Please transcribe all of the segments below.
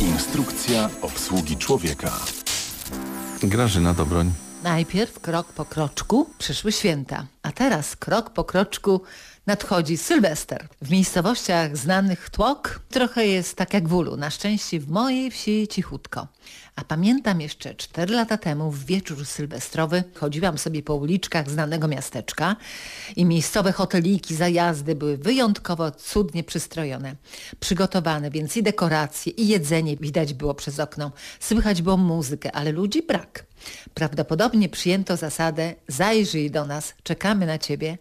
Instrukcja obsługi człowieka. Grażyna Dobroń. Najpierw krok po kroczku przyszły święta, a teraz krok po kroczku nadchodzi Sylwester. W miejscowościach znanych tłok trochę jest tak jak w Ulu. Na szczęście w mojej wsi cichutko. A pamiętam jeszcze cztery lata temu w wieczór sylwestrowy chodziłam sobie po uliczkach znanego miasteczka i miejscowe hoteliki, zajazdy były wyjątkowo cudnie przystrojone. Przygotowane, więc i dekoracje, i jedzenie widać było przez okno. Słychać było muzykę, ale ludzi brak. Prawdopodobnie przyjęto zasadę zajrzyj do nas, czekamy na ciebie.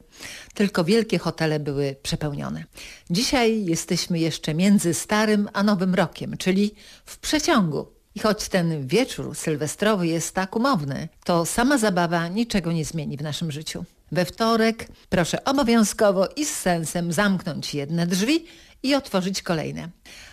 Tylko wielkie hotele były przepełnione. Dzisiaj jesteśmy jeszcze między starym a nowym rokiem, czyli w przeciągu. I choć ten wieczór sylwestrowy jest tak umowny, to sama zabawa niczego nie zmieni w naszym życiu. We wtorek proszę obowiązkowo i z sensem zamknąć jedne drzwi i otworzyć kolejne.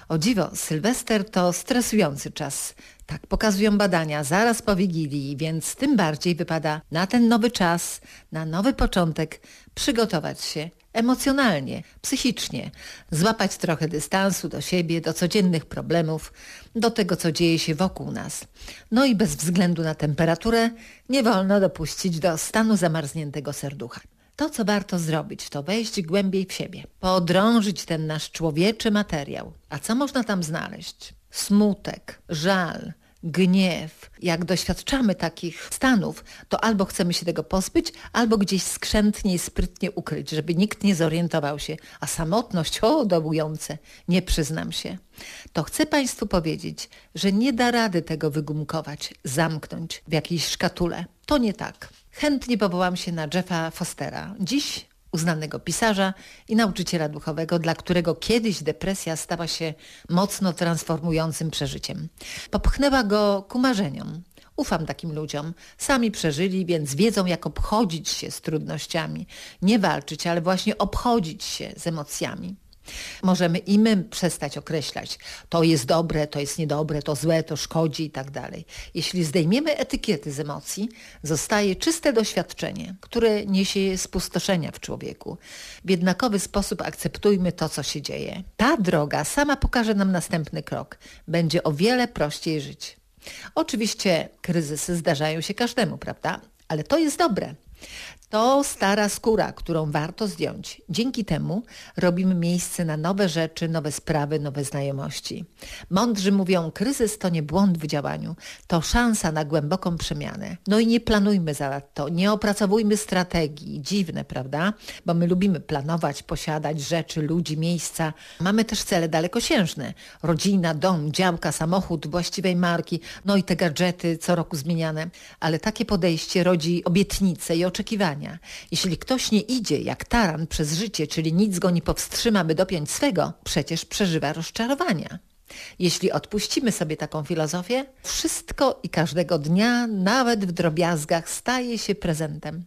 O dziwo, Sylwester to stresujący czas. Tak pokazują badania zaraz po Wigilii, więc tym bardziej wypada na ten nowy czas, na nowy początek przygotować się emocjonalnie, psychicznie, złapać trochę dystansu do siebie, do codziennych problemów, do tego, co dzieje się wokół nas. No i bez względu na temperaturę nie wolno dopuścić do stanu zamarzniętego serducha. To, co warto zrobić, to wejść głębiej w siebie, podrążyć ten nasz człowieczy materiał. A co można tam znaleźć? Smutek, żal, gniew. Jak doświadczamy takich stanów, to albo chcemy się tego pozbyć, albo gdzieś skrzętnie i sprytnie ukryć, żeby nikt nie zorientował się. A samotność, o, dołujące, nie przyznam się. To chcę Państwu powiedzieć, że nie da rady tego wygumkować, zamknąć w jakiejś szkatule. To nie tak. Chętnie powołam się na Jeffa Fostera. Dziś uznanego pisarza i nauczyciela duchowego, dla którego kiedyś depresja stała się mocno transformującym przeżyciem. Popchnęła go ku marzeniom. Ufam takim ludziom. Sami przeżyli, więc wiedzą, jak obchodzić się z trudnościami. Nie walczyć, ale właśnie obchodzić się z emocjami. Możemy i my przestać określać, to jest dobre, to jest niedobre, to złe, to szkodzi i tak dalej. Jeśli zdejmiemy etykiety z emocji, zostaje czyste doświadczenie, które niesie spustoszenia w człowieku. W jednakowy sposób akceptujmy to, co się dzieje. Ta droga sama pokaże nam następny krok. Będzie o wiele prościej żyć. Oczywiście kryzysy zdarzają się każdemu, prawda? Ale to jest dobre. To stara skóra, którą warto zdjąć. Dzięki temu robimy miejsce na nowe rzeczy, nowe sprawy, nowe znajomości. Mądrzy mówią, kryzys to nie błąd w działaniu, to szansa na głęboką przemianę. No i nie planujmy za to, nie opracowujmy strategii. Dziwne, prawda? Bo my lubimy planować, posiadać rzeczy, ludzi, miejsca. Mamy też cele dalekosiężne. Rodzina, dom, działka, samochód właściwej marki, no i te gadżety co roku zmieniane. Ale takie podejście rodzi obietnice i oczekiwania. Jeśli ktoś nie idzie jak taran przez życie, czyli nic go nie powstrzyma, by dopiąć swego, przecież przeżywa rozczarowania. Jeśli odpuścimy sobie taką filozofię, wszystko i każdego dnia, nawet w drobiazgach, staje się prezentem.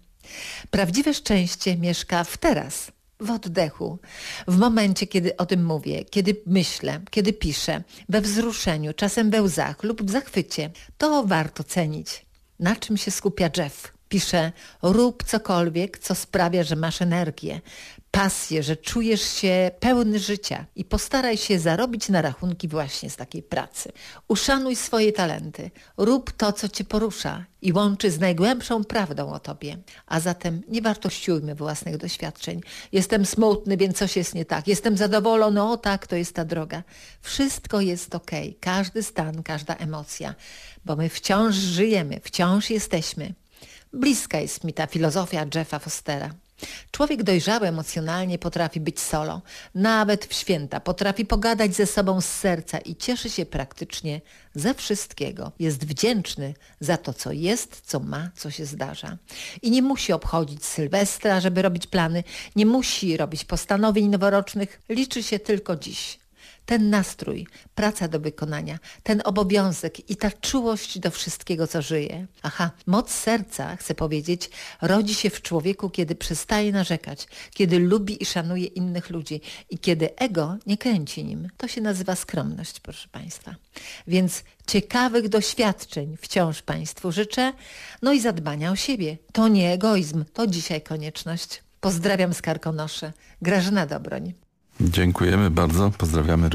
Prawdziwe szczęście mieszka w teraz, w oddechu, w momencie, kiedy o tym mówię, kiedy myślę, kiedy piszę, we wzruszeniu, czasem we łzach lub w zachwycie. To warto cenić. Na czym się skupia Jeff? Pisze, rób cokolwiek, co sprawia, że masz energię, pasję, że czujesz się pełny życia i postaraj się zarobić na rachunki właśnie z takiej pracy. Uszanuj swoje talenty, rób to, co cię porusza i łączy z najgłębszą prawdą o tobie. A zatem nie wartościujmy własnych doświadczeń. Jestem smutny, więc coś jest nie tak. Jestem zadowolony, o tak, to jest ta droga. Wszystko jest okay. każdy stan, każda emocja, bo my wciąż żyjemy, wciąż jesteśmy. Bliska jest mi ta filozofia Jeffa Fostera. Człowiek dojrzały emocjonalnie potrafi być solo, nawet w święta, potrafi pogadać ze sobą z serca i cieszy się praktycznie ze wszystkiego. Jest wdzięczny za to, co jest, co ma, co się zdarza. I nie musi obchodzić Sylwestra, żeby robić plany, nie musi robić postanowień noworocznych, liczy się tylko dziś ten nastrój, praca do wykonania, ten obowiązek i ta czułość do wszystkiego, co żyje. Aha, moc serca, chcę powiedzieć, rodzi się w człowieku, kiedy przestaje narzekać, kiedy lubi i szanuje innych ludzi i kiedy ego nie kręci nim. To się nazywa skromność, proszę Państwa. Więc ciekawych doświadczeń wciąż Państwu życzę, no i zadbania o siebie. To nie egoizm, to dzisiaj konieczność. Pozdrawiam z Karkonosze. Grażyna Dobroń. Dziękujemy bardzo, pozdrawiamy.